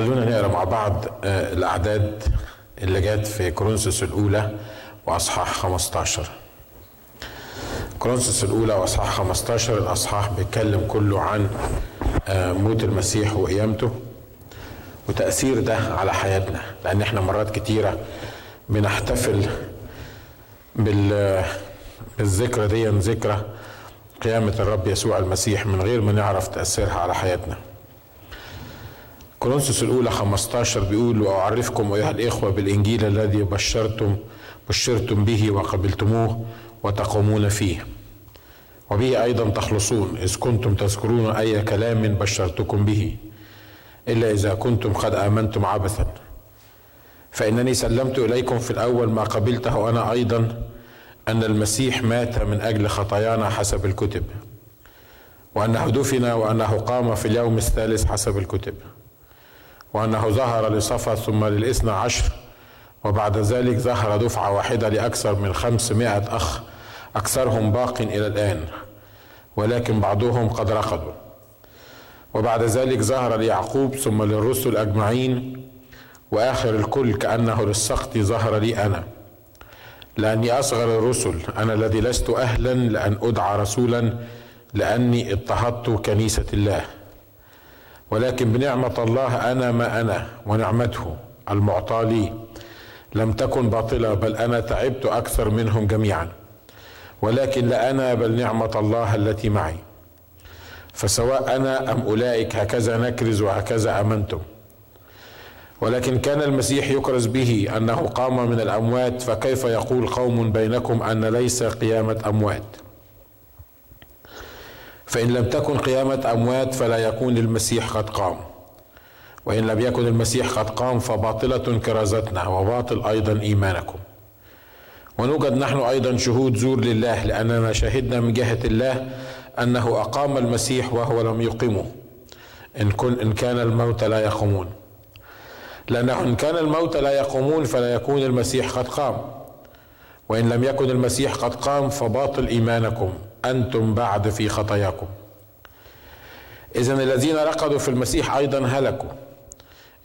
خلونا نقرأ مع بعض آه، الأعداد اللي جت في كورنثوس الأولى وأصحاح 15 كورنثوس الأولى وأصحاح 15 الأصحاح بيتكلم كله عن آه، موت المسيح وقيامته وتأثير ده على حياتنا لأن إحنا مرات كتيرة بنحتفل بال بالذكرى دي ذكرى قيامة الرب يسوع المسيح من غير ما نعرف تأثيرها على حياتنا. كورنثوس الأولى 15 بيقول وأعرفكم أيها الإخوة بالإنجيل الذي بشرتم بشرتم به وقبلتموه وتقومون فيه. وبه أيضا تخلصون إذ كنتم تذكرون أي كلام بشرتكم به إلا إذا كنتم قد آمنتم عبثا. فإنني سلمت إليكم في الأول ما قبلته أنا أيضا أن المسيح مات من أجل خطايانا حسب الكتب وأنه دفن وأنه قام في اليوم الثالث حسب الكتب. وأنه ظهر لصفا ثم للإثنى عشر وبعد ذلك ظهر دفعة واحدة لأكثر من خمسمائة أخ أكثرهم باق إلى الآن ولكن بعضهم قد رقدوا. وبعد ذلك ظهر ليعقوب ثم للرسل أجمعين وآخر الكل كأنه للسقط ظهر لي أنا. لأني أصغر الرسل أنا الذي لست أهلا لأن أدعى رسولا لأني اضطهدت كنيسة الله. ولكن بنعمة الله أنا ما أنا ونعمته المعطى لي. لم تكن باطلة بل أنا تعبت أكثر منهم جميعا. ولكن لا أنا بل نعمة الله التي معي. فسواء أنا أم أولئك هكذا نكرز وهكذا أمنتم. ولكن كان المسيح يكرز به أنه قام من الأموات فكيف يقول قوم بينكم أن ليس قيامة أموات؟ فإن لم تكن قيامة أموات فلا يكون المسيح قد قام. وإن لم يكن المسيح قد قام فباطلة كرازتنا وباطل أيضا إيمانكم. ونوجد نحن أيضا شهود زور لله لأننا شهدنا من جهة الله أنه أقام المسيح وهو لم يقمه إن, كن إن كان الموت لا يقومون. لأنه إن كان الموت لا يقومون فلا يكون المسيح قد قام. وإن لم يكن المسيح قد قام فباطل إيمانكم. أنتم بعد في خطاياكم. إذا الذين رقدوا في المسيح أيضا هلكوا.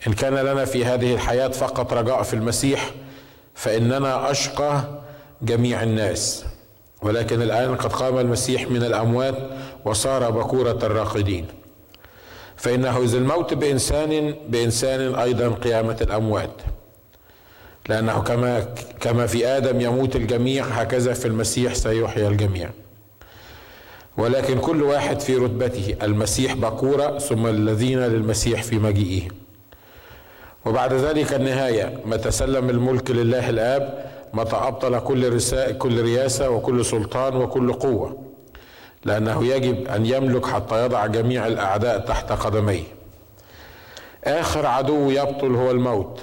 إن كان لنا في هذه الحياة فقط رجاء في المسيح فإننا أشقى جميع الناس. ولكن الآن قد قام المسيح من الأموات وصار بكورة الراقدين. فإنه إذا الموت بإنسان بإنسان أيضا قيامة الأموات. لأنه كما كما في آدم يموت الجميع هكذا في المسيح سيحيا الجميع. ولكن كل واحد في رتبته المسيح بكورة ثم الذين للمسيح في مجيئه. وبعد ذلك النهاية متى سلم الملك لله الآب متى أبطل كل كل رياسة وكل سلطان وكل قوة. لأنه يجب أن يملك حتى يضع جميع الأعداء تحت قدميه. آخر عدو يبطل هو الموت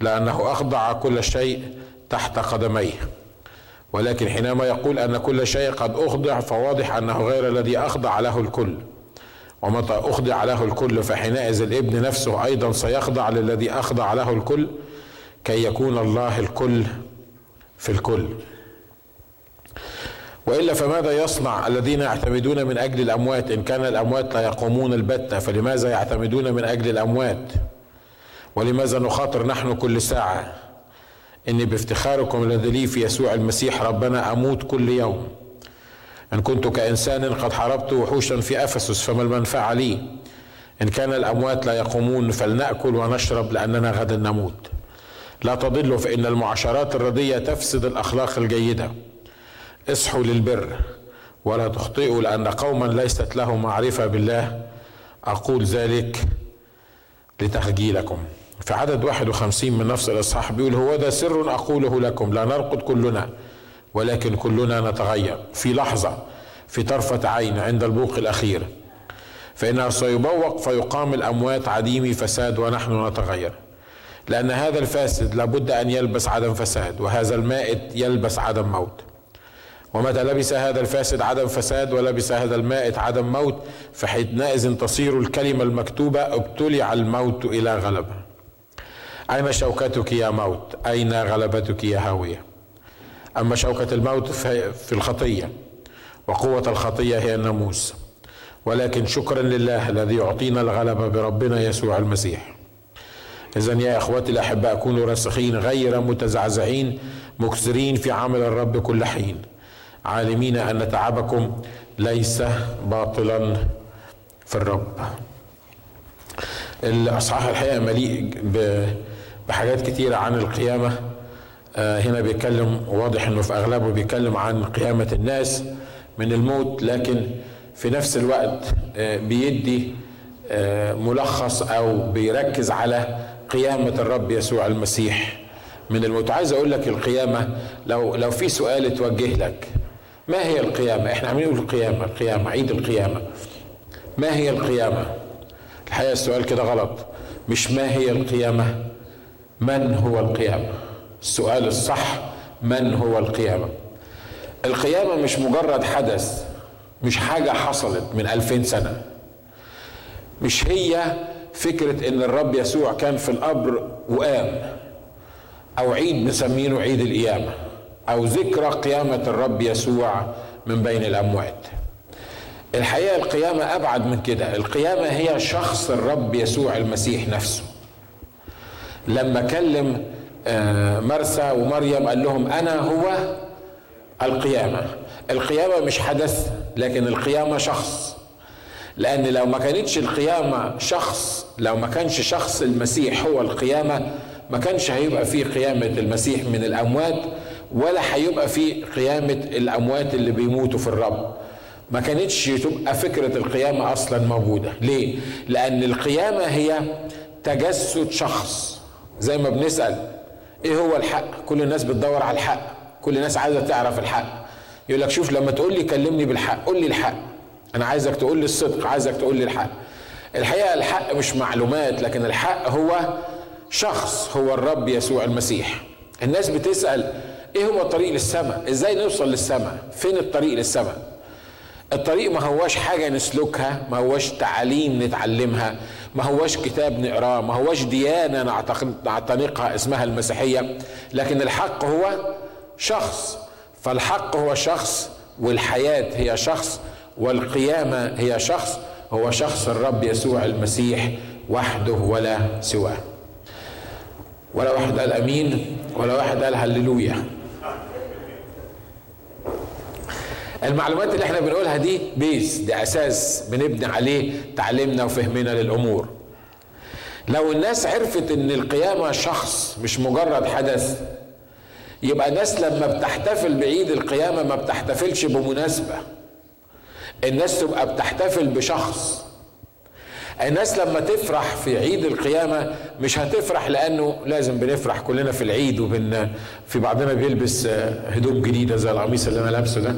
لأنه أخضع كل شيء تحت قدميه. ولكن حينما يقول أن كل شيء قد أخضع فواضح أنه غير الذي أخضع له الكل. ومتى أخضع له الكل فحينئذ الإبن نفسه أيضا سيخضع للذي أخضع له الكل كي يكون الله الكل في الكل. وإلا فماذا يصنع الذين يعتمدون من أجل الأموات؟ إن كان الأموات لا يقومون البتة فلماذا يعتمدون من أجل الأموات؟ ولماذا نخاطر نحن كل ساعة؟ إني بافتخاركم الذي لي في يسوع المسيح ربنا أموت كل يوم. إن كنت كإنسان قد حاربت وحوشا في أفسس فما المنفعة لي. إن كان الأموات لا يقومون فلنأكل ونشرب لأننا غدا نموت. لا تضلوا فإن المعاشرات الردية تفسد الأخلاق الجيدة. اصحوا للبر ولا تخطئوا لأن قوما ليست لهم معرفة بالله. أقول ذلك لتخجيلكم. في عدد 51 من نفس الإصحاح بيقول هو ده سر أقوله لكم لا نرقد كلنا ولكن كلنا نتغير في لحظة في طرفة عين عند البوق الأخير. فإنه سيبوق فيقام الأموات عديم فساد ونحن نتغير. لأن هذا الفاسد لابد أن يلبس عدم فساد وهذا المائت يلبس عدم موت. ومتى لبس هذا الفاسد عدم فساد ولبس هذا المائت عدم موت فحينئذ تصير الكلمة المكتوبة ابتلع الموت إلى غلبه. أين شوكتك يا موت؟ أين غلبتك يا هاوية؟ أما شوكة الموت في الخطية وقوة الخطية هي الناموس. ولكن شكرا لله الذي يعطينا الغلبة بربنا يسوع المسيح. إذا يا إخوتي الأحباء كونوا راسخين غير متزعزعين مكثرين في عمل الرب كل حين. عالمين أن تعبكم ليس باطلا في الرب. الأصحاح الحقيقة مليء بحاجات كتيرة عن القيامة. آه، هنا بيتكلم واضح إنه في أغلبه بيتكلم عن قيامة الناس من الموت لكن في نفس الوقت آه، بيدي آه، ملخص أو بيركز على قيامة الرب يسوع المسيح من الموت. عايز أقول لك القيامة لو لو في سؤال اتوجه لك ما هي القيامة؟ إحنا عاملين نقول القيامة القيامة عيد القيامة. ما هي القيامة؟ الحقيقة السؤال كده غلط. مش ما هي القيامة؟ من هو القيامة؟ السؤال الصح من هو القيامة؟ القيامة مش مجرد حدث مش حاجة حصلت من ألفين سنة. مش هي فكرة إن الرب يسوع كان في القبر وقام أو عيد مسمينه عيد القيامة أو ذكرى قيامة الرب يسوع من بين الأموات. الحقيقة القيامة أبعد من كده. القيامة هي شخص الرب يسوع المسيح نفسه. لما كلم آه، مرسى ومريم قال لهم أنا هو القيامة. القيامة مش حدث لكن القيامة شخص. لأن لو ما كانتش القيامة شخص لو ما كانش شخص المسيح هو القيامة ما كانش هيبقى فيه قيامة المسيح من الأموات ولا هيبقى فيه قيامة الأموات اللي بيموتوا في الرب. ما كانتش تبقى فكرة القيامة أصلا موجودة. ليه؟ لأن القيامة هي تجسد شخص. زي ما بنسأل إيه هو الحق؟ كل الناس بتدور على الحق كل الناس عايزة تعرف الحق. يقول لك شوف لما تقول لي كلمني بالحق قول لي الحق. أنا عايزك تقول لي الصدق عايزك تقول لي الحق. الحقيقة الحق مش معلومات لكن الحق هو شخص هو الرب يسوع المسيح. الناس بتسأل إيه هو الطريق للسماء؟ إزاي نوصل للسماء؟ فين الطريق للسماء؟ الطريق ما هواش حاجة نسلكها ما هواش تعاليم نتعلمها. ما هواش كتاب نقراه ما هواش ديانة نعتنقها اسمها المسيحية لكن الحق هو شخص فالحق هو شخص والحياة هي شخص والقيامة هي شخص هو شخص الرب يسوع المسيح وحده ولا سواه. ولا واحد قال آمين ولا واحد قال هللويا. المعلومات اللي إحنا بنقولها دي بيس دي أساس بنبني عليه تعليمنا وفهمنا للأمور. لو الناس عرفت إن القيامة شخص مش مجرد حدث يبقى الناس لما بتحتفل بعيد القيامة ما بتحتفلش بمناسبة. الناس تبقى بتحتفل بشخص. الناس لما تفرح في عيد القيامة مش هتفرح لأنه لازم بنفرح كلنا في العيد وبن في بعضنا بيلبس هدوم جديدة زي القميص اللي أنا لابسه ده.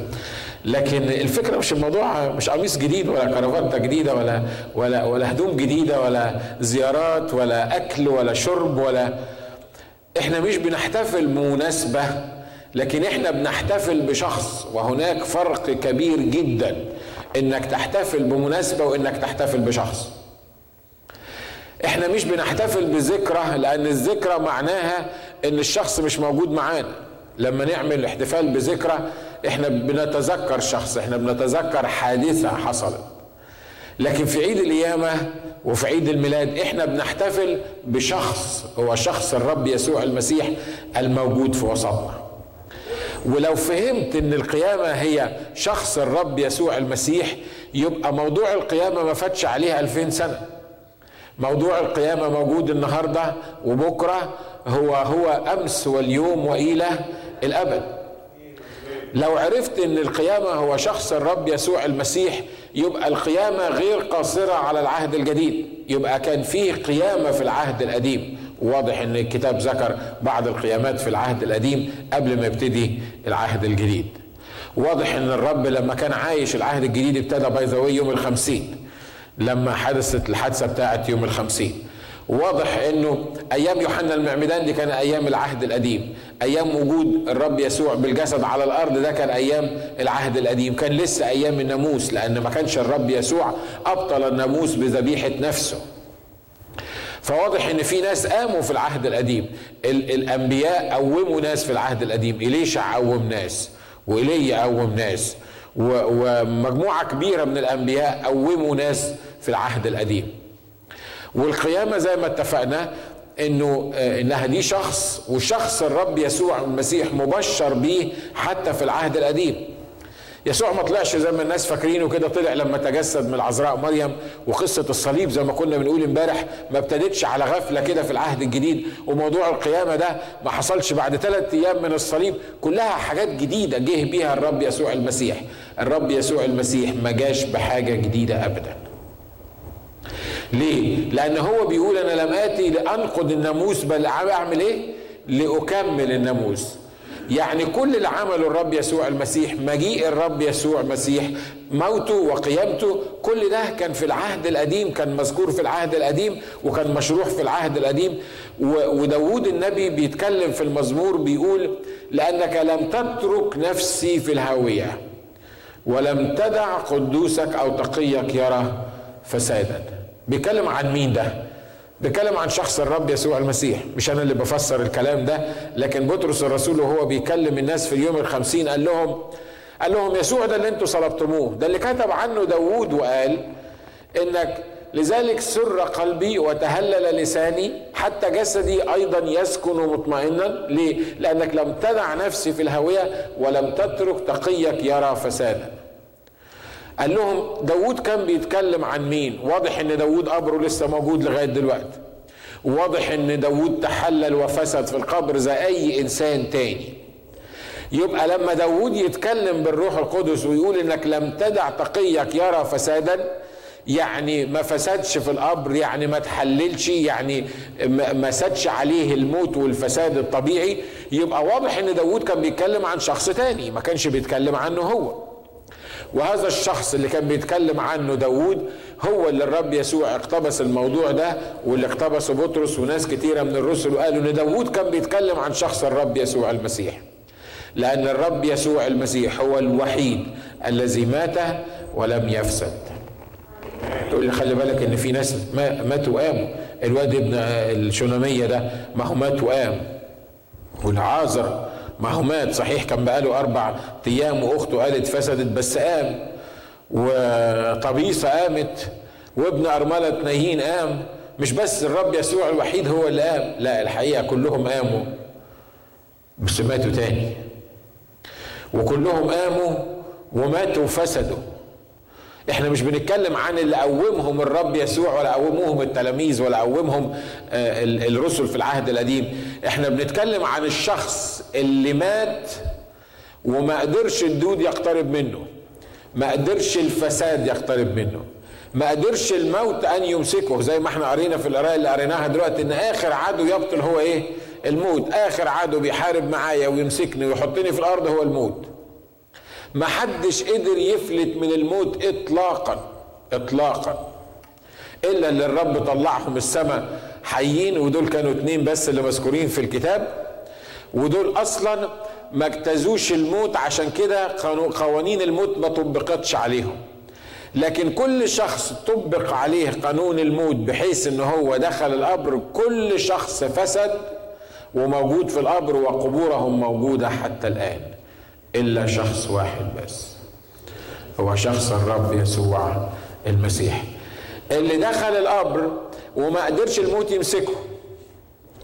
لكن الفكرة مش الموضوع مش قميص جديد ولا كرافتة جديدة ولا ولا ولا هدوم جديدة ولا زيارات ولا أكل ولا شرب ولا إحنا مش بنحتفل بمناسبة لكن إحنا بنحتفل بشخص وهناك فرق كبير جدا إنك تحتفل بمناسبة وإنك تحتفل بشخص. إحنا مش بنحتفل بذكرى لأن الذكرى معناها إن الشخص مش موجود معانا. لما نعمل احتفال بذكرى إحنا بنتذكر شخص إحنا بنتذكر حادثة حصلت. لكن في عيد القيامة وفي عيد الميلاد إحنا بنحتفل بشخص هو شخص الرب يسوع المسيح الموجود في وسطنا. ولو فهمت إن القيامة هي شخص الرب يسوع المسيح يبقى موضوع القيامة ما فاتش عليها ألفين سنة. موضوع القيامة موجود النهاردة وبكرة هو هو أمس واليوم وإلى الأبد. لو عرفت إن القيامة هو شخص الرب يسوع المسيح يبقى القيامة غير قاصرة على العهد الجديد يبقى كان فيه قيامة في العهد القديم. واضح إن الكتاب ذكر بعض القيامات في العهد القديم قبل ما يبتدي العهد الجديد. واضح إن الرب لما كان عايش العهد الجديد ابتدى باي يوم الخمسين لما حدثت الحادثة بتاعت يوم الخمسين. واضح إنه أيام يوحنا المعمدان دي كان أيام العهد القديم. أيام وجود الرب يسوع بالجسد على الأرض ده كان أيام العهد القديم. كان لسه أيام الناموس لأن ما كانش الرب يسوع أبطل الناموس بذبيحة نفسه. فواضح إن في ناس قاموا في العهد القديم. الأنبياء قوموا ناس في العهد القديم. إليشع قوم ناس وايليا قوم ناس ومجموعة كبيرة من الأنبياء قوموا ناس في العهد القديم. والقيامة زي ما اتفقنا إنه آه، إنها دي شخص وشخص الرب يسوع المسيح مبشر به حتى في العهد القديم. يسوع ما طلعش زي ما الناس فاكرينه كده طلع لما تجسد من العذراء مريم وقصة الصليب زي ما كنا بنقول امبارح ما ابتدتش على غفلة كده في العهد الجديد. وموضوع القيامة ده ما حصلش بعد ثلاث أيام من الصليب. كلها حاجات جديدة جه بيها الرب يسوع المسيح. الرب يسوع المسيح ما جاش بحاجة جديدة ابدا. ليه؟ لأن هو بيقول أنا لم آتي لأنقض الناموس بل أعمل إيه؟ لأكمل الناموس يعني كل اللي عمله الرب يسوع المسيح مجيء الرب يسوع المسيح موته وقيامته كل ده كان في العهد القديم كان مذكور في العهد القديم وكان مشروح في العهد القديم وداود النبي بيتكلم في المزمور بيقول لأنك لم تترك نفسي في الهاوية ولم تدع قدوسك أو تقيك يرى فسادا بيتكلم عن مين ده؟ بيتكلم عن شخص الرب يسوع المسيح. مش أنا اللي بفسر الكلام ده لكن بطرس الرسول وهو بيكلم الناس في اليوم الخمسين قال لهم قال لهم يسوع ده اللي أنتوا صلبتموه. ده اللي كتب عنه داوود وقال إنك لذلك سر قلبي وتهلل لساني حتى جسدي أيضا يسكن مطمئنا. ليه؟ لأنك لم تدع نفسي في الهوية ولم تترك تقيك يرى فسادا. قال لهم داود كان بيتكلم عن مين؟ واضح إن داود قبره لسه موجود لغاية دلوقتي. واضح إن داود تحلل وفسد في القبر زي أي إنسان تاني. يبقى لما داود يتكلم بالروح القدس ويقول إنك لم تدع تقيك يرى فسادا يعني ما فسدش في القبر يعني ما تحللش يعني ما سدش عليه الموت والفساد الطبيعي يبقى واضح إن داود كان بيتكلم عن شخص تاني ما كانش بيتكلم عنه هو. وهذا الشخص اللي كان بيتكلم عنه داود هو اللي الرب يسوع اقتبس الموضوع ده واللي اقتبسه بطرس وناس كتيرة من الرسل وقالوا إن داود كان بيتكلم عن شخص الرب يسوع المسيح. لأن الرب يسوع المسيح هو الوحيد الذي مات ولم يفسد. تقول لي خلي بالك إن في ناس ماتوا وقاموا. الواد ابن الشنامية ده ما هو مات وقام. والعازر ما هو مات صحيح كان بقاله أربع أيام وأخته قالت فسدت بس قام وطبيصة قامت وابن أرملة نايين قام. مش بس الرب يسوع الوحيد هو اللي قام لا الحقيقة كلهم قاموا بس ماتوا تاني. وكلهم قاموا وماتوا وفسدوا. إحنا مش بنتكلم عن اللي قومهم الرب يسوع ولا قوموهم التلاميذ ولا قومهم آه، الرسل في العهد القديم. إحنا بنتكلم عن الشخص اللي مات وما قدرش الدود يقترب منه. ما قدرش الفساد يقترب منه. ما قدرش الموت أن يمسكه. زي ما إحنا قرينا في القرايه اللي قريناها دلوقتي إن آخر عدو يبطل هو إيه؟ الموت. آخر عدو بيحارب معايا ويمسكني ويحطني في الأرض هو الموت. ما حدش قدر يفلت من الموت اطلاقا اطلاقا. إلا اللي الرب طلعهم السماء حيين ودول كانوا اتنين بس اللي مذكورين في الكتاب. ودول أصلا ما اجتازوش الموت عشان كده قوانين الموت ما طبقتش عليهم. لكن كل شخص طبق عليه قانون الموت بحيث إن هو دخل القبر كل شخص فسد وموجود في القبر وقبورهم موجودة حتى الآن. إلا شخص واحد بس. هو شخص الرب يسوع المسيح. اللي دخل القبر وما قدرش الموت يمسكه.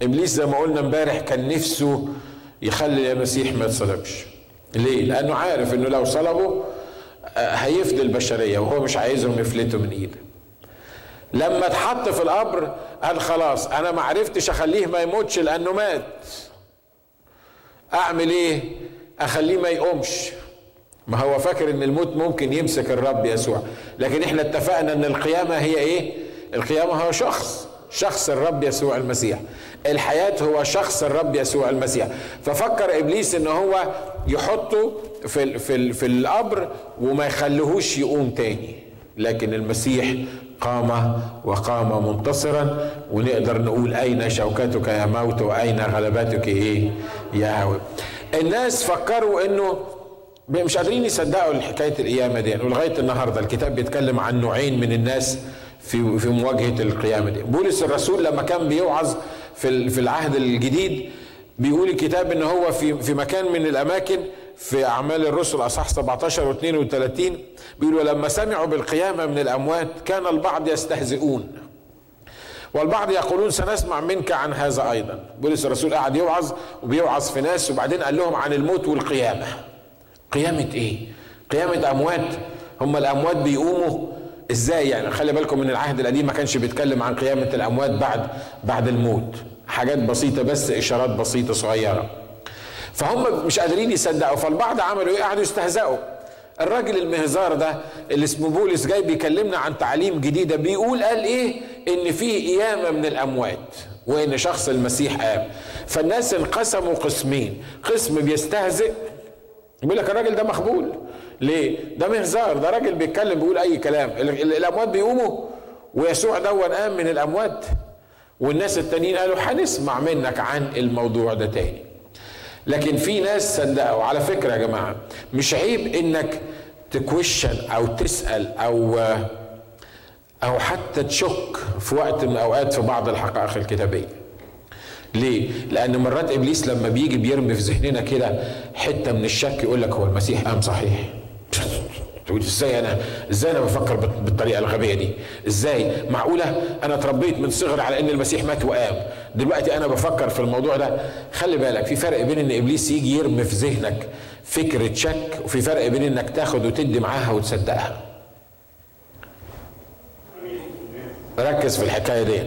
إبليس زي ما قلنا امبارح كان نفسه يخلي المسيح ما يتصلبش. ليه؟ لأنه عارف إنه لو صلبه آه، هيفدي البشريه وهو مش عايزهم يفلتوا من إيده. لما اتحط في القبر قال خلاص أنا ما عرفتش أخليه ما يموتش لأنه مات. أعمل إيه؟ أخليه ما يقومش. ما هو فاكر إن الموت ممكن يمسك الرب يسوع. لكن إحنا اتفقنا إن القيامة هي إيه؟ القيامة هو شخص شخص الرب يسوع المسيح. الحياة هو شخص الرب يسوع المسيح. ففكر إبليس إن هو يحطه في, في, في القبر وما يخليهوش يقوم تاني. لكن المسيح قام وقام منتصرا ونقدر نقول أين شوكتك يا موت وأين غلبتك إيه؟ يا هوي الناس فكروا إنه مش قادرين يصدقوا حكاية القيامة دي. ولغايه النهارده الكتاب بيتكلم عن نوعين من الناس في في مواجهة القيامة دي. بولس الرسول لما كان بيوعظ في في العهد الجديد بيقول الكتاب إن هو في في مكان من الأماكن في أعمال الرسل أصحاح 17 و32 بيقول ولما سمعوا بالقيامة من الأموات كان البعض يستهزئون. والبعض يقولون سنسمع منك عن هذا أيضا. بولس الرسول قاعد يوعظ وبيوعظ في ناس وبعدين قال لهم عن الموت والقيامة. قيامة إيه؟ قيامة أموات. هم الأموات بيقوموا إزاي يعني؟ خلي بالكم من العهد القديم ما كانش بيتكلم عن قيامة الأموات بعد بعد الموت. حاجات بسيطة بس إشارات بسيطة صغيرة. فهم مش قادرين يصدقوا. فالبعض عملوا إيه؟ قعدوا يستهزئوا الراجل المهزار ده اللي اسمه بولس جاي بيكلمنا عن تعليم جديده بيقول قال إيه؟ إن في قيامه من الأموات وإن شخص المسيح قام فالناس انقسموا قسمين. قسم بيستهزئ بيقول لك الراجل ده مخبول. ليه؟ ده مهزار. ده راجل بيتكلم بيقول أي كلام. الأموات بيقوموا. ويسوع دون قام من الأموات. والناس التانيين قالوا هنسمع منك عن الموضوع ده تاني. لكن في ناس صدقوا. على فكرة يا جماعة مش عيب إنك تكوشن أو تسأل أو أو حتى تشك في وقت من الأوقات في بعض الحقائق الكتابية. ليه؟ لأن مرات إبليس لما بيجي بيرمي في ذهننا كده حتة من الشك يقول لك هو المسيح قام صحيح. تقول إزاي أنا؟ إزاي أنا بفكر بالطريقة الغبية دي؟ إزاي؟ معقولة؟ أنا اتربيت من صغري على إن المسيح مات وقام. دلوقتي أنا بفكر في الموضوع ده. خلي بالك في فرق بين إن إبليس يجي يرمي في ذهنك فكرة شك وفي فرق بين إنك تاخد وتدي معاها وتصدقها. ركز في الحكاية دي.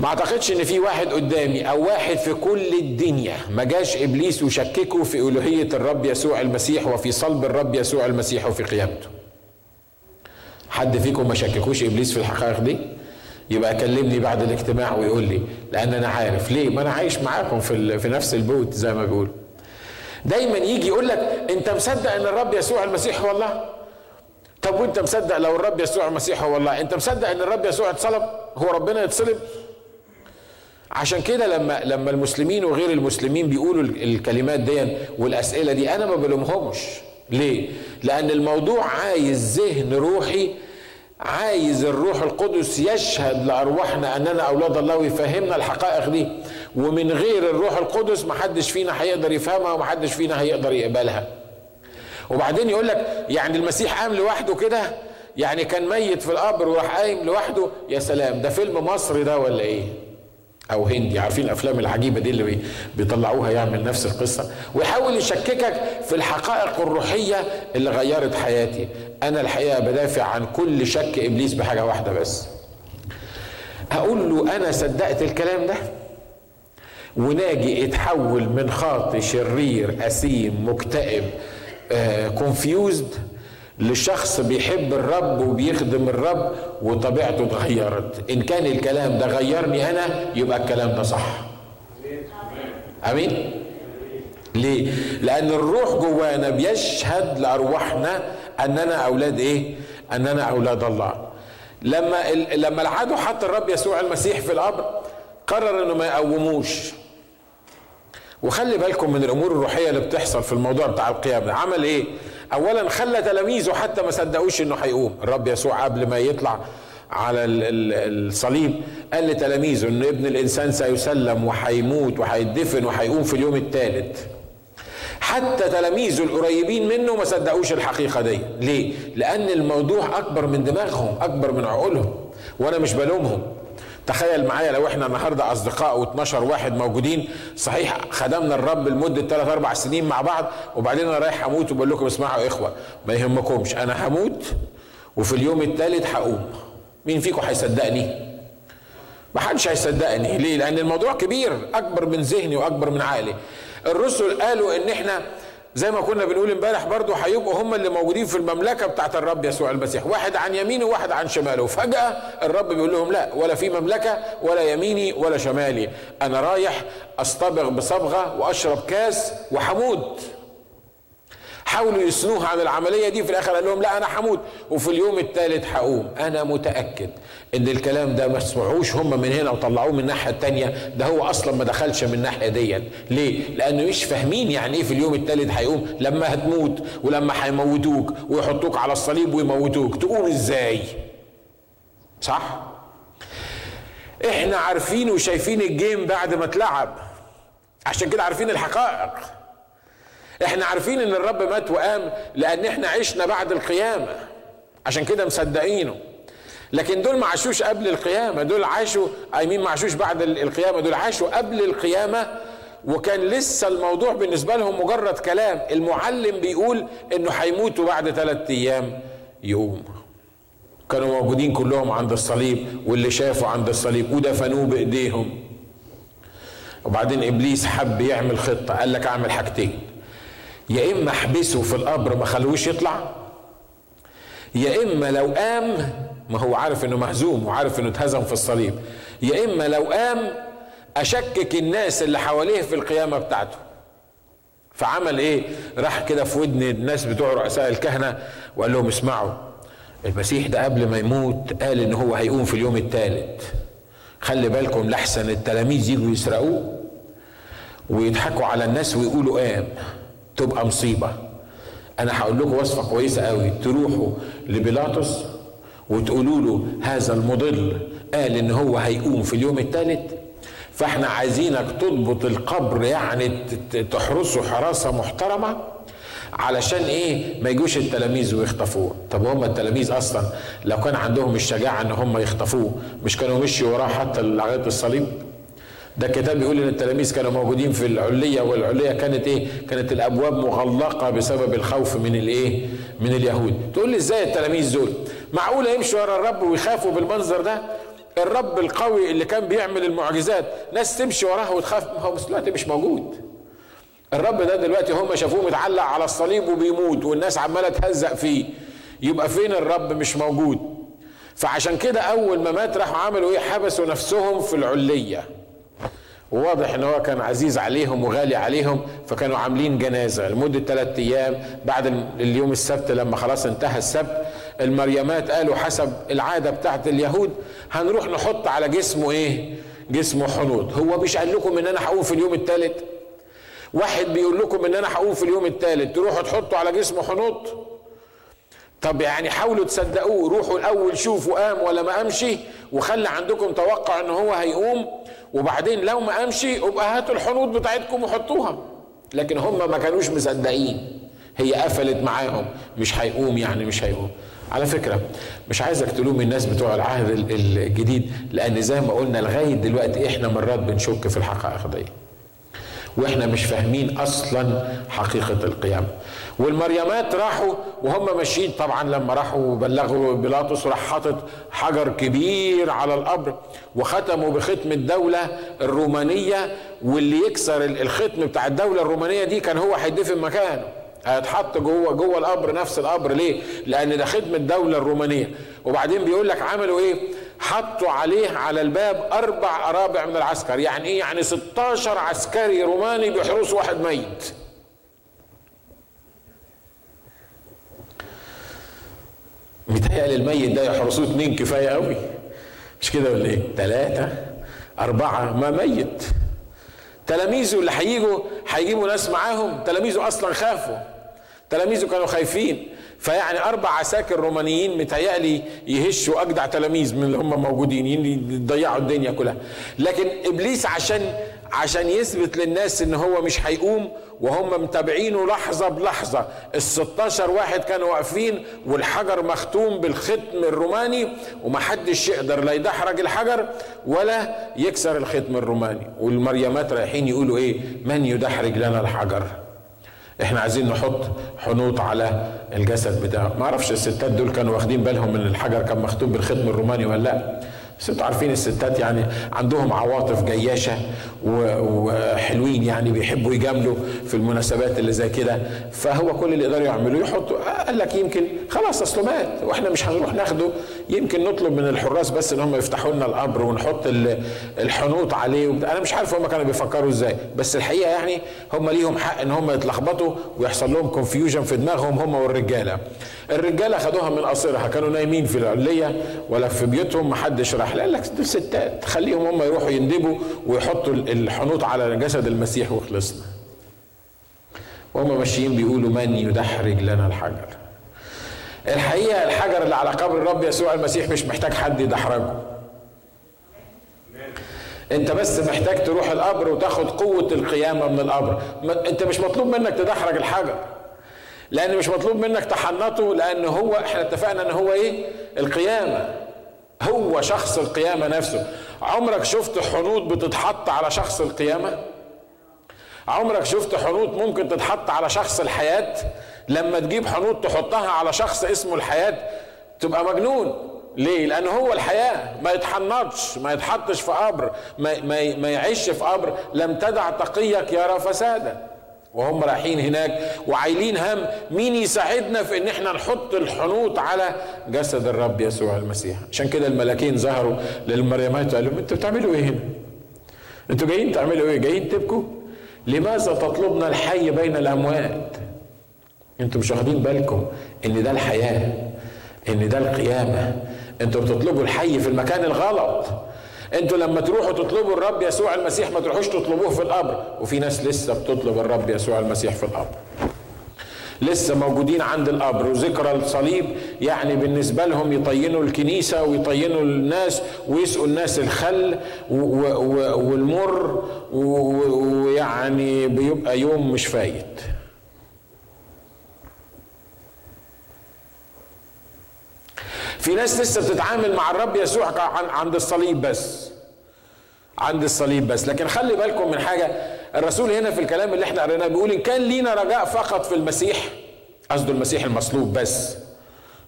ما أعتقدش إن في واحد قدامي أو واحد في كل الدنيا ما جاش إبليس وشككه في ألوهية الرب يسوع المسيح وفي صلب الرب يسوع المسيح وفي قيامته. حد فيكم ما شككوش إبليس في الحقائق دي؟ يبقى كلمني بعد الاجتماع ويقول لي لأن أنا عارف. ليه؟ ما أنا عايش معاكم في في نفس البوت زي ما بيقول دايما يجي يقول لك أنت مصدق إن الرب يسوع المسيح هو الله؟ طب وانت مصدق لو الرب يسوع المسيح هو الله؟ انت مصدق ان الرب يسوع اتصلب؟ هو ربنا يتصلب؟ عشان كده لما لما المسلمين وغير المسلمين بيقولوا الكلمات دي والأسئلة دي أنا ما بلومهمش. ليه؟ لأن الموضوع عايز ذهن روحي عايز الروح القدس يشهد لأرواحنا أننا أولاد الله ويفهمنا الحقائق دي. ومن غير الروح القدس محدش فينا هيقدر يفهمها ومحدش فينا هيقدر يقبلها. وبعدين يقول لك يعني المسيح قام لوحده كده؟ يعني كان ميت في القبر وراح قايم لوحده؟ يا سلام ده فيلم مصري ده ولا إيه؟ أو هندي عارفين الأفلام العجيبة دي اللي بيطلعوها يعمل نفس القصة؟ ويحاول يشككك في الحقائق الروحية اللي غيرت حياتي. أنا الحقيقة بدافع عن كل شك إبليس بحاجة واحدة بس. أقول له أنا صدقت الكلام ده؟ وناجي اتحول من خاطي شرير أسيم مكتئب كونفيوزد آه لشخص بيحب الرب وبيخدم الرب وطبيعته اتغيرت. إن كان الكلام ده غيرني أنا يبقى الكلام ده صح. آمين؟ ليه؟ لأن الروح جوانا بيشهد لأرواحنا أننا أولاد إيه؟ أننا أولاد الله. لما لما العدو حط الرب يسوع المسيح في القبر قرر إنه ما يقوموش. وخلي بالكم من الأمور الروحية اللي بتحصل في الموضوع بتاع القيامه عمل إيه؟ اولا خلى تلاميذه حتى ما صدقوش إنه هيقوم. الرب يسوع قبل ما يطلع على الصليب قال لتلاميذه ان ابن الإنسان سيسلم وهيموت وهيدفن وهيقوم في اليوم الثالث. حتى تلاميذه القريبين منه ما صدقوش الحقيقة دي. ليه؟ لأن الموضوع أكبر من دماغهم أكبر من عقولهم. وأنا مش بلومهم. تخيل معايا لو إحنا النهارده اصدقاء و12 واحد موجودين صحيح خدمنا الرب لمدة 3 4 سنين مع بعض وبعدين أنا رايح أموت وبقول لكم اسمعوا يا إخوة ما يهمكمش أنا هموت وفي اليوم الثالث هقوم مين فيكم هيصدقني؟ ما حدش هيصدقني ليه؟ لأن الموضوع كبير أكبر من ذهني وأكبر من عقلي الرسل قالوا إن إحنا زي ما كنا بنقول امبارح برضو هيبقوا هم اللي موجودين في المملكة بتاعت الرب يسوع المسيح. واحد عن يمينه وواحد عن شماله. فجأة الرب بيقول لهم لا ولا في مملكة ولا يميني ولا شمالي. أنا رايح اصطبغ بصبغة وأشرب كاس وحموت. حاولوا يسنوها عن العملية دي في الآخر قال لهم لا أنا هموت وفي اليوم الثالث هقوم. أنا متأكد إن الكلام ده ما سمعوش هم من هنا وطلعوه من الناحية الثانية ده هو أصلا ما دخلش من الناحية دي ليه؟ لأنه مش فاهمين يعني إيه في اليوم الثالث هيقوم. لما هتموت ولما هيموتوك ويحطوك على الصليب ويموتوك تقوم إزاي؟ صح؟ إحنا عارفين وشايفين الجيم بعد ما اتلعب. عشان كده عارفين الحقائق. إحنا عارفين ان الرب مات وقام لأن إحنا عشنا بعد القيامة. عشان كده مصدقينه. لكن دول ما عاشوش قبل القيامة. دول عاشوا أي مين ما عاشوش بعد القيامة. دول عاشوا قبل القيامة. وكان لسه الموضوع بالنسبة لهم مجرد كلام. المعلم بيقول إنه هيموتوا بعد ثلاثة أيام يقوم كانوا موجودين كلهم عند الصليب واللي شافوا عند الصليب ودفنوه بإيديهم. وبعدين إبليس حب يعمل خطة. قال لك أعمل حاجتين. يا إما احبسه في القبر ما خلوش يطلع يا إما لو قام ما هو عارف إنه مهزوم وعارف إنه اتهزم في الصليب يا إما لو قام أشكك الناس اللي حواليه في القيامة بتاعته. فعمل إيه؟ راح كده في ودن الناس بتوع رؤساء الكهنة وقال لهم اسمعوا المسيح ده قبل ما يموت قال إن هو هيقوم في اليوم الثالث خلي بالكم لحسن التلاميذ يجوا يسرقوه ويضحكوا على الناس ويقولوا قام تبقى مصيبة. أنا هقول لكم وصفة كويسة قوي. تروحوا لبيلاطس وتقولوا له هذا المضل قال إن هو هيقوم في اليوم الثالث فإحنا عايزينك تضبط القبر يعني تحرسه حراسة محترمة علشان إيه؟ ما يجوش التلاميذ ويخطفوه. طب هم التلاميذ أصلا لو كان عندهم الشجاعة إن هم يخطفوه مش كانوا مشوا وراه حتى لغاية الصليب؟ ده الكتاب بيقول إن التلاميذ كانوا موجودين في العلية والعلية كانت إيه؟ كانت الأبواب مغلقة بسبب الخوف من الإيه؟ من اليهود. تقول لي إزاي التلاميذ دول؟ معقوله يمشوا ورا الرب ويخافوا بالمنظر ده؟ الرب القوي اللي كان بيعمل المعجزات ناس تمشي وراه وتخاف ما هو دلوقتي مش موجود. الرب ده دلوقتي هم شافوه متعلق على الصليب وبيموت والناس عمالة تهزق فيه. يبقى فين الرب مش موجود؟ فعشان كده أول ما مات راحوا عملوا إيه؟ حبسوا نفسهم في العلية. وواضح إن هو كان عزيز عليهم وغالي عليهم فكانوا عاملين جنازة لمدة ثلاثة أيام بعد اليوم السبت لما خلاص انتهى السبت المريمات قالوا حسب العادة بتاعت اليهود هنروح نحط على جسمه إيه؟ جسمه حنوط هو مش قال لكم إن أنا هقوم في اليوم الثالث؟ واحد بيقول لكم إن أنا هقوم في اليوم الثالث تروحوا تحطوا على جسمه حنوط؟ طب يعني حاولوا تصدقوه روحوا الأول شوفوا قام ولا ما قامش وخلي عندكم توقع إن هو هيقوم وبعدين لو ما قامش يبقى هاتوا الحنوط بتاعتكم وحطوها. لكن هم ما كانوش مصدقين هي قفلت معاهم مش هيقوم يعني مش هيقوم. على فكرة مش عايزك تلوم الناس بتوع العهد الجديد لأن زي ما قلنا لغاية دلوقتي إحنا مرات بنشك في الحقائق دي. وإحنا مش فاهمين أصلا حقيقة القيامة. والمريمات راحوا وهم ماشيين. طبعا لما راحوا بلغوا بيلاطس راح حاطط حجر كبير على القبر وختموا بختم الدولة الرومانية. واللي يكسر الختم بتاع الدولة الرومانية دي كان هو هيدفن مكانه. هيتحط جوه جوه القبر نفس القبر. ليه؟ لأن ده ختم الدولة الرومانية. وبعدين بيقول لك عملوا إيه؟ حطوا عليه على الباب أربع أرابع من العسكر. يعني إيه؟ يعني 16 عسكري روماني بيحرسوا واحد ميت. متهيألي الميت ده يحرسوه اتنين كفاية قوي مش كده ولا إيه؟ ثلاثة أربعة ما ميت. تلاميذه اللي هيجوا هيجيبوا ناس معاهم. تلاميذه أصلا خافوا. تلاميذه كانوا خايفين. فيعني أربع عساكر رومانيين متهيألي يهشوا أجدع تلاميذ من اللي هم موجودين يضيعوا الدنيا كلها. لكن إبليس عشان عشان يثبت للناس إن هو مش هيقوم وهم متابعينه لحظة بلحظة. ال 16 واحد كانوا واقفين والحجر مختوم بالختم الروماني ومحدش يقدر لا يدحرج الحجر ولا يكسر الختم الروماني. والمريمات رايحين يقولوا إيه؟ من يدحرج لنا الحجر؟ إحنا عايزين نحط حنوط على الجسد بتاعه. ما أعرفش الستات دول كانوا واخدين بالهم من الحجر كان مختوم بالختم الروماني ولا لأ. أنتوا عارفين الستات يعني عندهم عواطف جياشة وحلوين يعني بيحبوا يجاملوا في المناسبات اللي زي كده. فهو كل اللي يقدروا يعملوه يحطوا. قال لك يمكن خلاص اصله مات وإحنا مش هنروح ناخده. يمكن نطلب من الحراس بس ان هم يفتحوا لنا القبر ونحط الحنوط عليه أنا مش عارف هم كانوا بيفكروا إزاي. بس الحقيقة يعني هم ليهم حق ان هم يتلخبطوا ويحصل لهم كونفيوجن في دماغهم هم والرجالة. الرجالة خدوها من قصرها كانوا نايمين في العلية ولا في بيوتهم. محدش راح قال لك دول ستات خليهم هم يروحوا يندبوا ويحطوا الحنوط على جسد المسيح وخلصنا. وهم ماشيين بيقولوا من يدحرج لنا الحجر؟ الحقيقة الحجر اللي على قبر الرب يسوع المسيح مش محتاج حد يدحرجه. انت بس محتاج تروح القبر وتاخد قوة القيامة من القبر. انت مش مطلوب منك تدحرج الحجر. لأن مش مطلوب منك تحنطه لأن هو إحنا اتفقنا إن هو إيه؟ القيامة. هو شخص القيامة نفسه. عمرك شفت حنوط بتتحط على شخص القيامة؟ عمرك شفت حنوط ممكن تتحط على شخص الحياة؟ لما تجيب حنوط تحطها على شخص اسمه الحياة تبقى مجنون. ليه؟ لأن هو الحياة. ما يتحنطش ما يتحطش في قبر ما, ما, ما يعيش في قبر. لم تدع تقيك يرى فسادا. وهم رايحين هناك وعايلين هم. مين يساعدنا في إن إحنا نحط الحنوط على جسد الرب يسوع المسيح؟ عشان كده الملاكين ظهروا للمريمات وقالوا أنتوا بتعملوا إيه هنا؟ أنتوا جايين تعملوا إيه؟ جايين تبكوا؟ لماذا تطلبنا الحي بين الأموات؟ أنتوا مش واخدين بالكم إن ده الحياة إن ده القيامة. أنتوا بتطلبوا الحي في المكان الغلط. أنتوا لما تروحوا تطلبوا الرب يسوع المسيح ما تروحوش تطلبوه في القبر. وفي ناس لسه بتطلب الرب يسوع المسيح في القبر. لسه موجودين عند القبر. وذكرى الصليب يعني بالنسبة لهم يطينوا الكنيسة ويطينوا الناس ويسقوا الناس الخل والمر ويعني بيبقى يوم مش فايت. في ناس لسه بتتعامل مع الرب يسوع عند الصليب بس. عند الصليب بس. لكن خلي بالكم من حاجة الرسول هنا في الكلام اللي إحنا قريناه بيقول إن كان لينا رجاء فقط في المسيح. قصده المسيح المصلوب بس.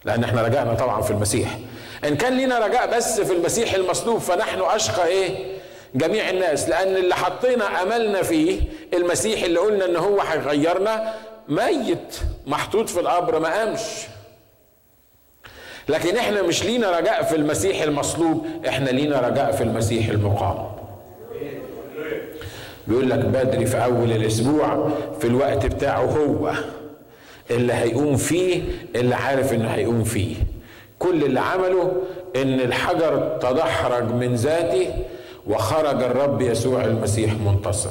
لأن إحنا رجعنا طبعا في المسيح. إن كان لينا رجاء بس في المسيح المصلوب فنحن أشقى إيه؟ جميع الناس. لأن اللي حطينا أملنا فيه المسيح اللي قلنا إن هو هيغيرنا ميت محطوط في القبر ما قامش. لكن إحنا مش لينا رجاء في المسيح المصلوب إحنا لينا رجاء في المسيح المقام. بيقول لك بدري في أول الأسبوع في الوقت بتاعه هو اللي هيقوم فيه اللي عارف إنه هيقوم فيه. كل اللي عمله إن الحجر تدحرج من ذاته وخرج الرب يسوع المسيح منتصر.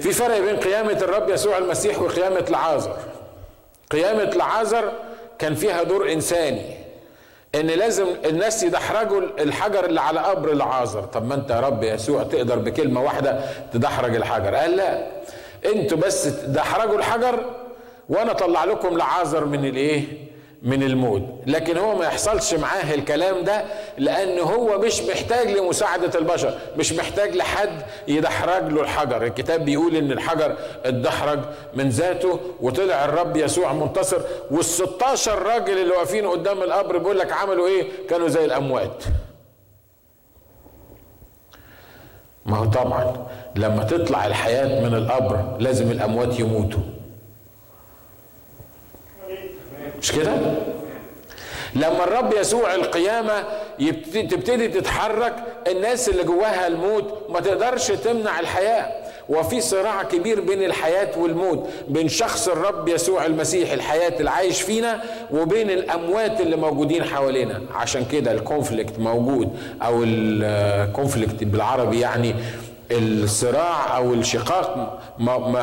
في فرق بين قيامة الرب يسوع المسيح وقيامة العازر. قيامة العازر كان فيها دور إنساني. إن لازم الناس يدحرجوا الحجر اللي على قبر العازر. طب ما أنت يا رب يسوع تقدر بكلمة واحدة تدحرج الحجر. قال لا أنتوا بس دحرجوا الحجر وأنا أطلع لكم لعازر من الإيه؟ من الموت. لكن هو ما يحصلش معاه الكلام ده لأن هو مش محتاج لمساعدة البشر مش محتاج لحد يدحرج له الحجر. الكتاب بيقول إن الحجر اتدحرج من ذاته وطلع الرب يسوع منتصر. وال16 راجل اللي واقفين قدام القبر بيقول لك عملوا إيه؟ كانوا زي الأموات. ما هو طبعا لما تطلع الحياة من القبر لازم الأموات يموتوا. مش كده؟ لما الرب يسوع القيامة تبتدي تتحرك الناس اللي جواها الموت ما تقدرش تمنع الحياة. وفي صراع كبير بين الحياة والموت بين شخص الرب يسوع المسيح الحياة اللي عايش فينا وبين الأموات اللي موجودين حوالينا. عشان كده الكونفليكت موجود أو الكونفليكت بالعربي يعني الصراع أو الشقاق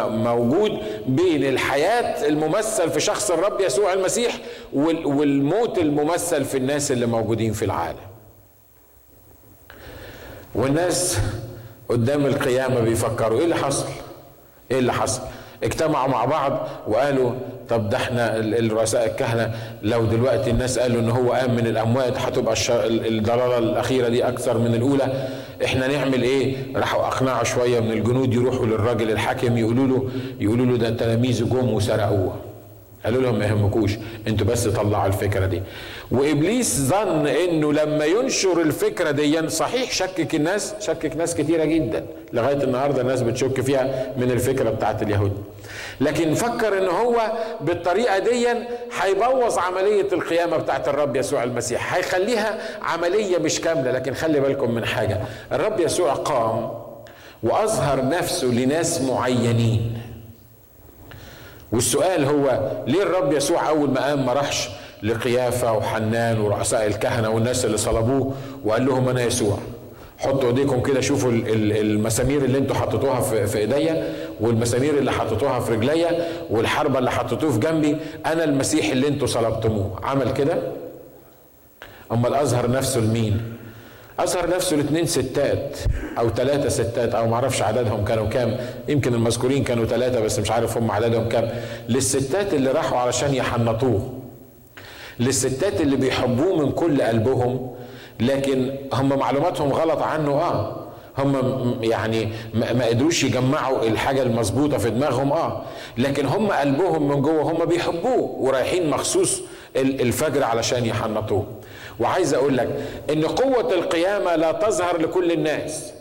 موجود بين الحياة الممثل في شخص الرب يسوع المسيح والموت الممثل في الناس اللي موجودين في العالم. والناس قدام القيامة بيفكروا إيه اللي حصل؟ إيه اللي حصل؟ اجتمعوا مع بعض وقالوا طب ده إحنا الرؤساء الكهنة لو دلوقتي الناس قالوا إن هو قام من الأموات هتبقى الضلاله الأخيرة دي أكثر من الأولى. إحنا نعمل إيه؟ راحوا أقنعوا شوية من الجنود يروحوا للراجل الحاكم يقولوا له يقولوا له ده تلاميذه جم وسرقوه. قالوا لهم ما يهمكوش أنتوا بس طلعوا الفكرة دي. وإبليس ظن إنه لما ينشر الفكرة دي صحيح شكك الناس شكك ناس كتيرة جدا لغاية النهارده الناس بتشك فيها من الفكرة بتاعت اليهود. لكن فكر إن هو بالطريقة دي هيبوظ عملية القيامة بتاعت الرب يسوع المسيح. هيخليها عملية مش كاملة لكن خلي بالكم من حاجة. الرب يسوع قام وأظهر نفسه لناس معينين. والسؤال هو ليه الرب يسوع أول ما قام ما راحش لقيافة وحنان ورؤساء الكهنة والناس اللي صلبوه وقال لهم أنا يسوع؟ حطوا إيديكم كده شوفوا المسامير اللي أنتوا حطيتوها في إيديا والمسامير اللي حطيتوها في رجليا والحربة اللي حطيتوه في جنبي أنا المسيح اللي أنتوا صلبتموه. عمل كده؟ أمال أظهر نفسه لمين؟ اظهر نفسه لاثنين ستات أو ثلاثة ستات أو معرفش عددهم كانوا كام. يمكن المذكورين كانوا ثلاثة بس مش عارف هم عددهم كام. للستات اللي راحوا علشان يحنطوه. للستات اللي بيحبوه من كل قلبهم لكن هم معلوماتهم غلط عنه آه. هم يعني ما قدروش يجمعوا الحاجة المظبوطة في دماغهم آه. لكن هم قلبهم من جوه هم بيحبوه ورايحين مخصوص الفجر علشان يحنطوه. وعايز أقول لك ان قوة القيامة لا تظهر لكل الناس.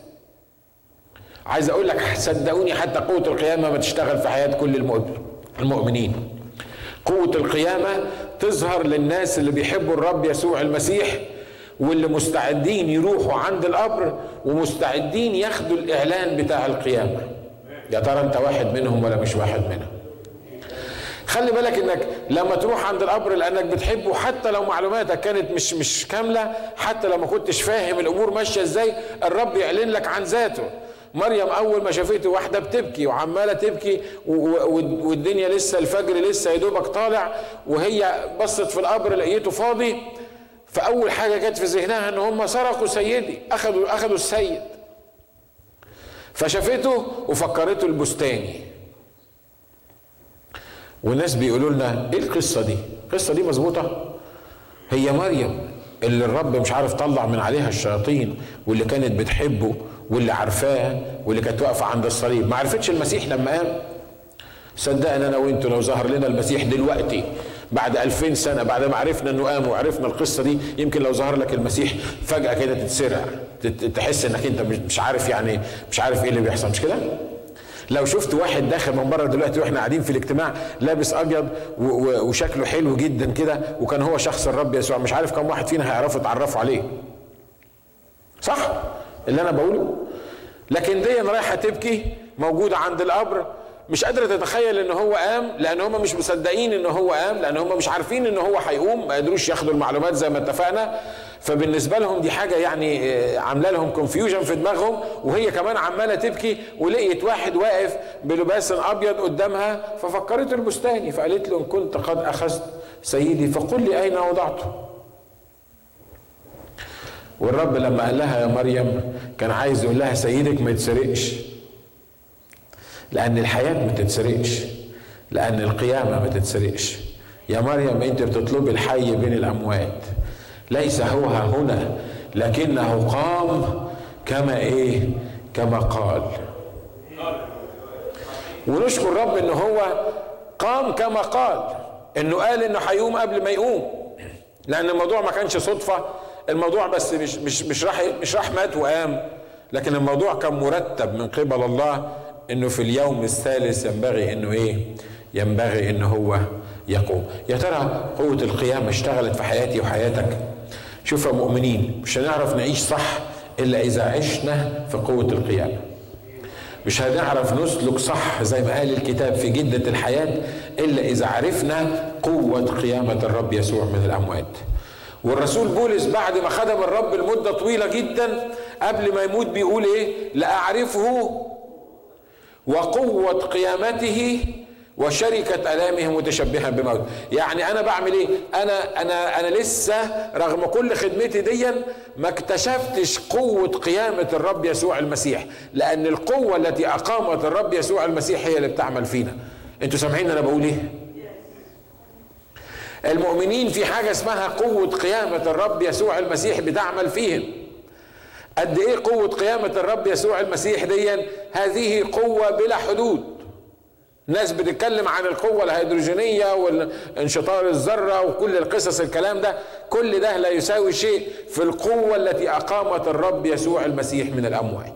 عايز أقول لك صدقوني حتى قوة القيامة ما تشتغل في حياة كل المؤمنين. قوة القيامة تظهر للناس اللي بيحبوا الرب يسوع المسيح واللي مستعدين يروحوا عند القبر ومستعدين ياخدوا الإعلان بتاع القيامة. يا ترى انت واحد منهم ولا مش واحد منهم؟ خلي بالك إنك لما تروح عند القبر لأنك بتحبه حتى لو معلوماتك كانت مش مش كاملة حتى لو ما كنتش فاهم الأمور ماشية إزاي الرب يعلن لك عن ذاته. مريم أول ما شافته واحدة بتبكي وعمالة تبكي والدنيا لسه الفجر لسه يا دوبك طالع وهي بصت في القبر لقيته فاضي. فأول حاجة جت في ذهنها إن هم سرقوا سيدي اخذوا اخذوا السيد. فشافته وفكرته البستاني. والناس بيقولوا لنا إيه القصة دي؟ القصة دي مظبوطة. هي مريم اللي الرب مش عارف طلع من عليها الشياطين واللي كانت بتحبه واللي عارفاه واللي كانت واقفة عند الصليب. ما عرفتش المسيح لما قام. صدقنا أنا وأنتوا لو ظهر لنا المسيح دلوقتي بعد ألفين سنة بعد ما عرفنا أنه قام وعرفنا القصة دي يمكن لو ظهر لك المسيح فجأة كده تتسرع تحس أنك أنت مش عارف يعني مش عارف إيه اللي بيحصل. مش كده؟ لو شفت واحد داخل من بره دلوقتي وإحنا قاعدين في الاجتماع لابس أبيض وشكله حلو جدا كده وكان هو شخص الرب يسوع مش عارف كم واحد فينا هيعرفوا يتعرفوا عليه. صح؟ اللي أنا بقوله. لكن دي رايحة تبكي موجودة عند القبر مش قادرة تتخيل إن هو قام لأن هم مش مصدقين إن هو قام لأن هم مش عارفين إن هو هيقوم ما قدروش ياخدوا المعلومات زي ما اتفقنا. فبالنسبة لهم دي حاجة يعني آه، عاملة لهم confusion في دماغهم وهي كمان عمالة تبكي ولقيت واحد واقف بلباس أبيض قدامها ففكرت البستاني فقالت له إن كنت قد أخذت سيدي فقل لي أين وضعته؟ والرب لما قال لها يا مريم كان عايز يقول لها سيدك ما يتسرقش لأن الحياة ما تتسرقش لأن القيامة ما تتسرقش يا مريم أنت بتطلبي الحي بين الأموات. ليس هو هنا لكنه قام كما إيه؟ كما قال. ونشكر الرب إن هو قام كما قال إنه قال إنه هيقوم قبل ما يقوم. لأن الموضوع ما كانش صدفة الموضوع بس مش مش مش راح مش راح مات وقام. لكن الموضوع كان مرتب من قبل الله إنه في اليوم الثالث ينبغي إنه إيه؟ ينبغي انه هو يقوم. يا ترى قوة القيامة اشتغلت في حياتي وحياتك؟ شوف يا مؤمنين مش هنعرف نعيش صح إلا إذا عشنا في قوة القيامة. مش هنعرف نسلك صح زي ما قال الكتاب في جدة الحياة إلا إذا عرفنا قوة قيامة الرب يسوع من الأموات. والرسول بولس بعد ما خدم الرب لمدة طويلة جدا قبل ما يموت بيقول إيه؟ لأعرفه وقوة قيامته وشركة آلامه متشبها بموت. يعني أنا بعمل إيه؟ أنا أنا أنا لسه رغم كل خدمتي ديا ما اكتشفتش قوة قيامة الرب يسوع المسيح لأن القوة التي أقامت الرب يسوع المسيح هي اللي بتعمل فينا. أنتوا سامعين أنا بقول إيه؟ المؤمنين في حاجة اسمها قوة قيامة الرب يسوع المسيح بتعمل فيهم. قد إيه قوة قيامة الرب يسوع المسيح دي هذه قوة بلا حدود. ناس بتتكلم عن القوة الهيدروجينية والانشطار الذرة وكل القصص الكلام ده كل ده لا يساوي شيء في القوة التي أقامت الرب يسوع المسيح من الأموات.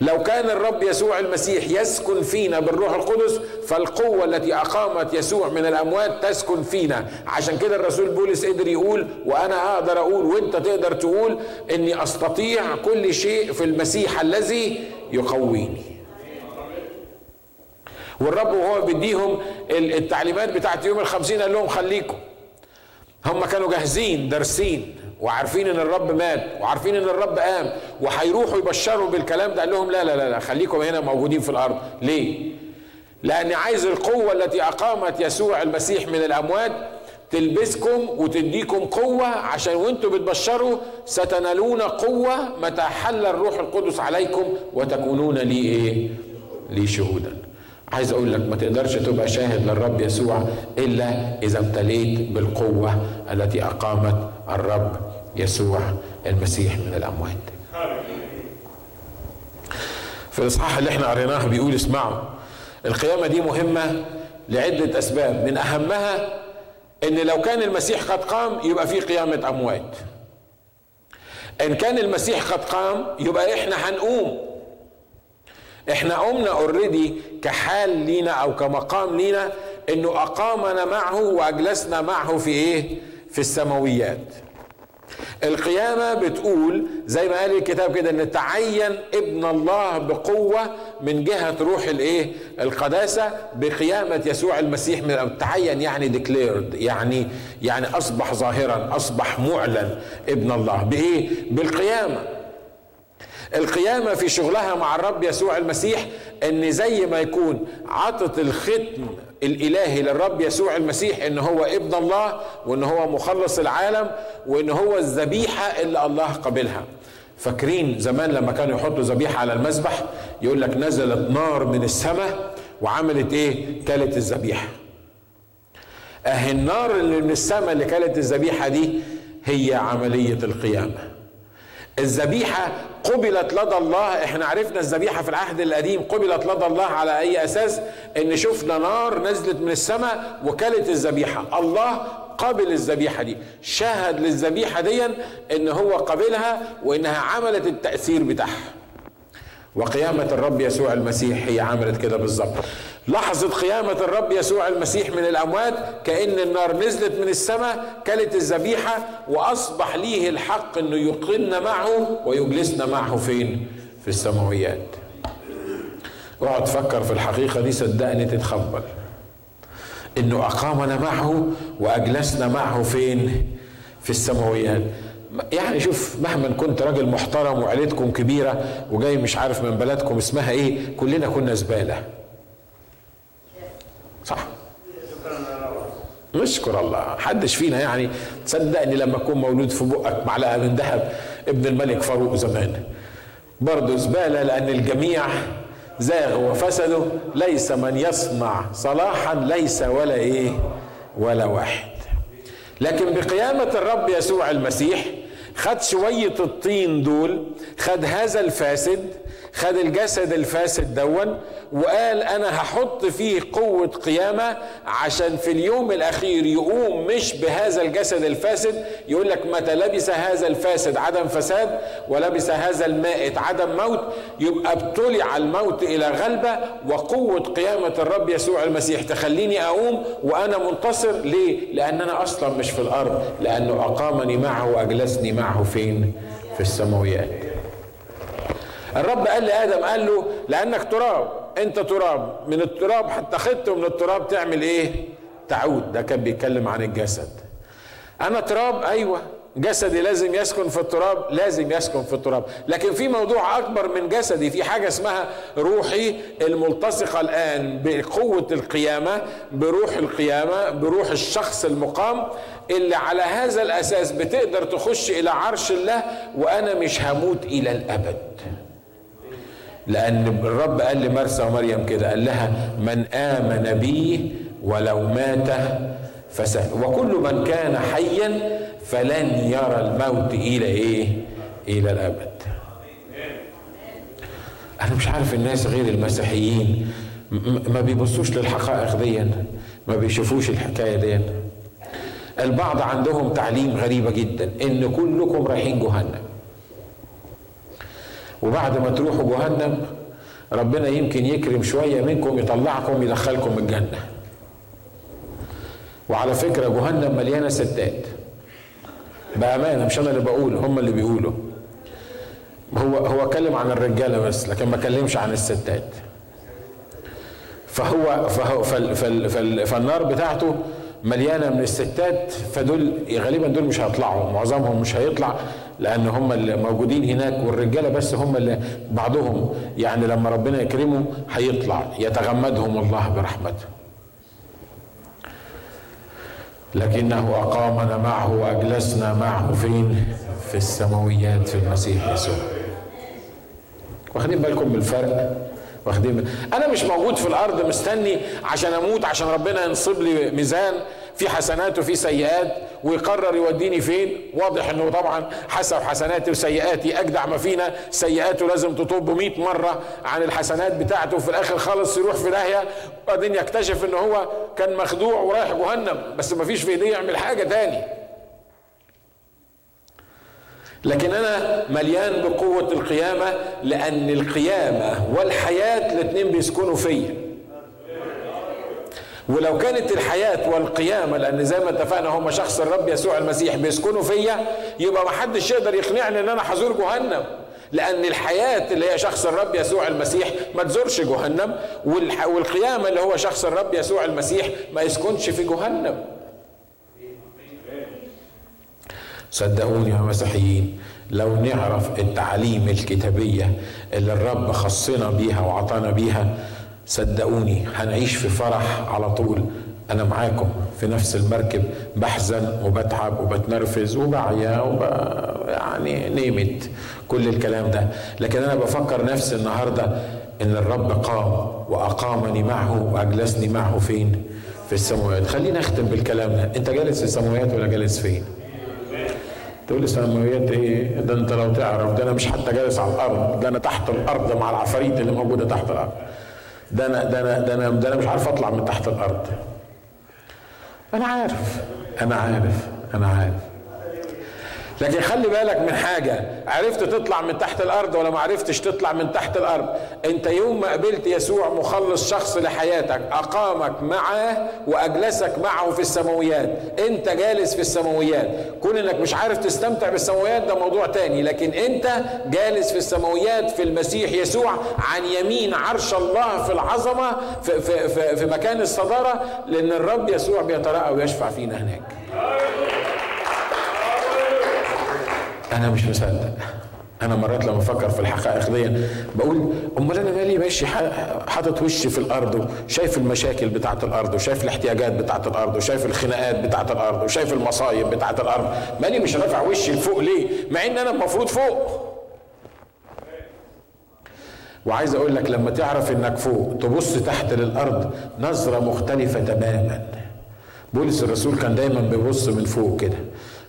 لو كان الرب يسوع المسيح يسكن فينا بالروح القدس فالقوة التي أقامت يسوع من الأموات تسكن فينا. عشان كده الرسول بولس قدر يقول وأنا أقدر أقول وأنت تقدر تقول إني أستطيع كل شيء في المسيح الذي يقويني. والرب وهو بيديهم التعليمات بتاعت يوم الخمسين قال لهم خليكم هم كانوا جاهزين دارسين وعارفين إن الرب مات وعارفين إن الرب قام وهيروحوا يبشروا بالكلام ده قال لهم لا لا لا, لا خليكم هنا موجودين في الأرض ليه لاني عايز القوة التي أقامت يسوع المسيح من الأموات تلبسكم وتديكم قوة عشان وانتوا بتبشروا ستنالون قوة متى حل الروح القدس عليكم وتكونون لي إيه؟ لي شهودا. عايز أقول لك ما تقدرش تبقى شاهد للرب يسوع إلا إذا امتليت بالقوة التي أقامت الرب يسوع المسيح من الأموات. في الإصحاح اللي إحنا قريناه بيقول اسمعوا القيامة دي مهمة لعدة أسباب من أهمها إن لو كان المسيح قد قام يبقى في قيامة أموات. إن كان المسيح قد قام يبقى إحنا هنقوم. إحنا قمنا already كحال لينا أو كمقام لينا إنه أقامنا معه وأجلسنا معه في إيه؟ في السماويات. القيامة بتقول زي ما قال الكتاب كده إن تعين ابن الله بقوة من جهة روح الإيه؟ القداسة بقيامة يسوع المسيح من تعين يعني declared يعني يعني أصبح ظاهرا أصبح معلن ابن الله. بإيه؟ بالقيامة. القيامة في شغلها مع الرب يسوع المسيح إن زي ما يكون عطت الختم الإلهي للرب يسوع المسيح إن هو ابن الله وإن هو مخلص العالم وإن هو الذبيحة اللي الله قبلها فاكرين زمان لما كانوا يحطوا ذبيحة على المذبح؟ يقول لك نزلت نار من السماء وعملت إيه؟ كلت الذبيحة. أهي النار اللي من السماء اللي كلت الذبيحة دي هي عملية القيامة. الذبيحة قبلت لدى الله إحنا عرفنا الذبيحة في العهد القديم قبلت لدى الله على أي أساس؟ إن شفنا نار نزلت من السماء وكلت الذبيحة. الله قبل الذبيحة دي شاهد للذبيحة دي إن هو قبلها وإنها عملت التأثير بتاعها. وقيامة الرب يسوع المسيح هي عملت كده بالظبط. لحظة قيامة الرب يسوع المسيح من الأموات؟ كأن النار نزلت من السماء كلت الذبيحة وأصبح ليه الحق أنه يقرن معه ويجلسنا معه فين؟ في السماويات. اقعد تفكر في الحقيقة دي صدقني تتخبل. إنه أقامنا معه وأجلسنا معه فين؟ في السماويات. يعني شوف مهما كنت راجل محترم وعيلتكم كبيرة وجاي مش عارف من بلدكم اسمها إيه كلنا كنا زبالة. صح؟ نشكر الله. حدش فينا يعني تصدقني لما أكون مولود في بقك معلقة من ذهب ابن الملك فاروق زمان. برضه زبالة لأن الجميع زاغ وفسدوا ليس من يصنع صلاحا ليس ولا إيه ولا واحد. لكن بقيامة الرب يسوع المسيح خد شوية الطين دول خد هذا الفاسد خد الجسد الفاسد دون وقال أنا هحط فيه قوة قيامة عشان في اليوم الأخير يقوم مش بهذا الجسد الفاسد يقول لك متى لبس هذا الفاسد عدم فساد ولبس هذا المائت عدم موت يبقى ابتلع الموت إلى غلبة وقوة قيامة الرب يسوع المسيح تخليني أقوم وأنا منتصر. ليه؟ لأن أنا أصلا مش في الأرض لأنه أقامني معه وأجلسني معه فين؟ في السماويات. الرب قال لآدم قال له لأنك تراب أنت تراب. من التراب حتى خدت من التراب تعمل إيه؟ تعود. ده كان بيتكلم عن الجسد. أنا تراب؟ أيوه. جسدي لازم يسكن في التراب لازم يسكن في التراب. لكن في موضوع أكبر من جسدي في حاجة اسمها روحي الملتصقة الآن بقوة القيامة بروح القيامة بروح الشخص المقام اللي على هذا الأساس بتقدر تخش إلى عرش الله وأنا مش هموت إلى الأبد. لأن الرب قال لمرسى ومريم كده قال لها من آمن بي ولو مات فسهل وكل من كان حيا فلن يرى الموت إلى إيه؟ إلى الأبد. أنا مش عارف الناس غير المسيحيين ما بيبصوش للحقائق دي ما بيشوفوش الحكاية دي. البعض عندهم تعليم غريبة جدا إن كلكم رايحين جهنم. وبعد ما تروحوا جهنم ربنا يمكن يكرم شوية منكم يطلعكم يدخلكم الجنة. وعلى فكرة جهنم مليانة ستات. بأمانة مش أنا اللي بقول هم اللي بيقولوا. هو هو اتكلم عن الرجالة بس لكن ما كلمش عن الستات. فهو فهو فال فال فال فالنار بتاعته مليانة من الستات فدول غالبا دول مش هيطلعوا معظمهم مش هيطلع. لأن هم اللي موجودين هناك والرجالة بس هم اللي بعضهم يعني لما ربنا يكرمه هيطلع يتغمدهم الله برحمته. لكنه أقامنا معه وأجلسنا معه فين؟ في السماويات في المسيح يسوع. واخدين بالكم من الفرق؟ واخدين أنا مش موجود في الأرض مستني عشان أموت عشان ربنا ينصب لي ميزان في حسنات وفي سيئات. ويقرر يوديني فين؟ واضح إنه طبعا حسب حسناتي وسيئاتي. أجدع ما فينا سيئاته لازم تطب 100 مرة عن الحسنات بتاعته وفي الآخر خالص يروح في داهيه وبعدين يكتشف ان هو كان مخدوع ورايح جهنم. بس ما فيش في إيديه يعمل حاجة تاني. لكن أنا مليان بقوة القيامة لأن القيامة والحياة الاثنين بيسكنوا فيا. ولو كانت الحياة والقيامة لأن زي ما اتفقنا هم شخص الرب يسوع المسيح بيسكنوا فيا يبقى ما حدش يقدر يقنعني إن أنا هزور جهنم. لأن الحياة اللي هي شخص الرب يسوع المسيح ما تزورش جهنم والقيامة اللي هو شخص الرب يسوع المسيح ما يسكنش في جهنم. صدقوني يا مسيحيين لو نعرف التعاليم الكتابية اللي الرب خصنا بيها وعطانا بيها صدقوني هنعيش في فرح على طول. أنا معاكم في نفس المركب بحزن وبتعب وبتنرفز وبعيا وب... يعني نيمت كل الكلام ده. لكن أنا بفكر نفسي النهارده إن الرب قام وأقامني معه وأجلسني معه فين؟ في السماوات. خلينا نختم بالكلام ده. أنت جالس في السماوات ولا جالس فين؟ تقول لي سماويات إيه ده أنت لو تعرف ده أنا مش حتى جالس على الأرض ده أنا تحت الأرض مع العفاريت اللي موجودة تحت الأرض. ده أنا ده أنا ده أنا ده أنا مش عارف اطلع من تحت الأرض. أنا عارف. أنا عارف أنا عارف. لكن خلي بالك من حاجة. عرفت تطلع من تحت الأرض ولا ما عرفتش تطلع من تحت الأرض؟ أنت يوم ما قبلت يسوع مخلص شخص لحياتك أقامك معه وأجلسك معه في السماويات. أنت جالس في السماويات. كون أنك مش عارف تستمتع بالسماويات ده موضوع تاني لكن أنت جالس في السماويات في المسيح يسوع عن يمين عرش الله في العظمة في, في, في, في مكان الصدارة لأن الرب يسوع بيترأى ويشفع فينا هناك. أنا مش مصدق. أنا مرات لما أفكر في الحقائق دي بقول أمال أنا مالي؟ ماشي حاطط وشي في الأرض وشايف المشاكل بتاعة الأرض وشايف الاحتياجات بتاعة الأرض وشايف الخناقات بتاعة الأرض وشايف المصايب بتاعة الأرض. مالي؟ مش رافع وشي لفوق ليه؟ مع إن أنا المفروض فوق. وعايز أقول لك لما تعرف إنك فوق تبص تحت للأرض نظرة مختلفة تماما. بولس الرسول كان دايما بيبص من فوق كده.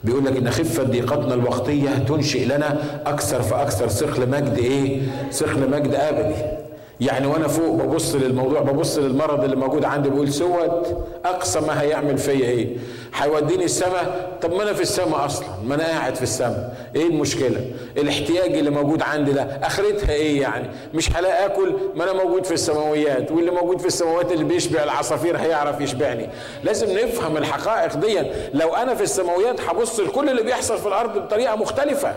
بيقول لك إن خفة ضيقتنا الوقتية تنشئ لنا أكثر فأكثر ثقل مجد إيه؟ ثقل مجد آبدي. يعني وأنا فوق ببص للموضوع ببص للمرض اللي موجود عندي بقول سوت أقصى ما هيعمل فيا إيه؟ هيوديني السماء طب ما أنا في السماء أصلا ما أنا قاعد في السماء إيه المشكلة؟ الاحتياج اللي موجود عندي ده آخرتها إيه يعني؟ مش هلاقي آكل ما أنا موجود في السماويات واللي موجود في السماوات اللي بيشبع العصافير هيعرف يشبعني. لازم نفهم الحقائق دي لو أنا في السماويات هبص لكل اللي بيحصل في الأرض بطريقة مختلفة.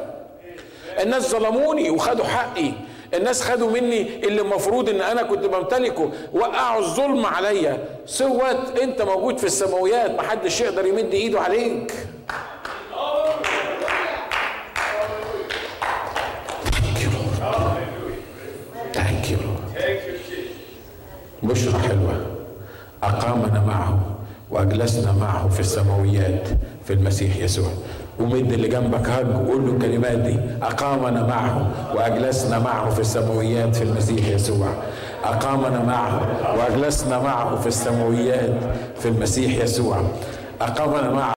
الناس ظلموني وخدوا حقي الناس خدوا مني اللي المفروض إن أنا كنت بمتلكه وقعوا الظلم عليا سوت أنت موجود في السماويات محدش يقدر يمد إيده عليك. بشرى حلوة. أقامنا معه وأجلسنا معه في السماويات في المسيح يسوع. ومد اللي جنبك هج وقول له الكلمات دي. أقامنا معه وأجلسنا معه في السماويات في المسيح يسوع. أقامنا معه وأجلسنا معه في السماويات في المسيح يسوع. أقامنا معه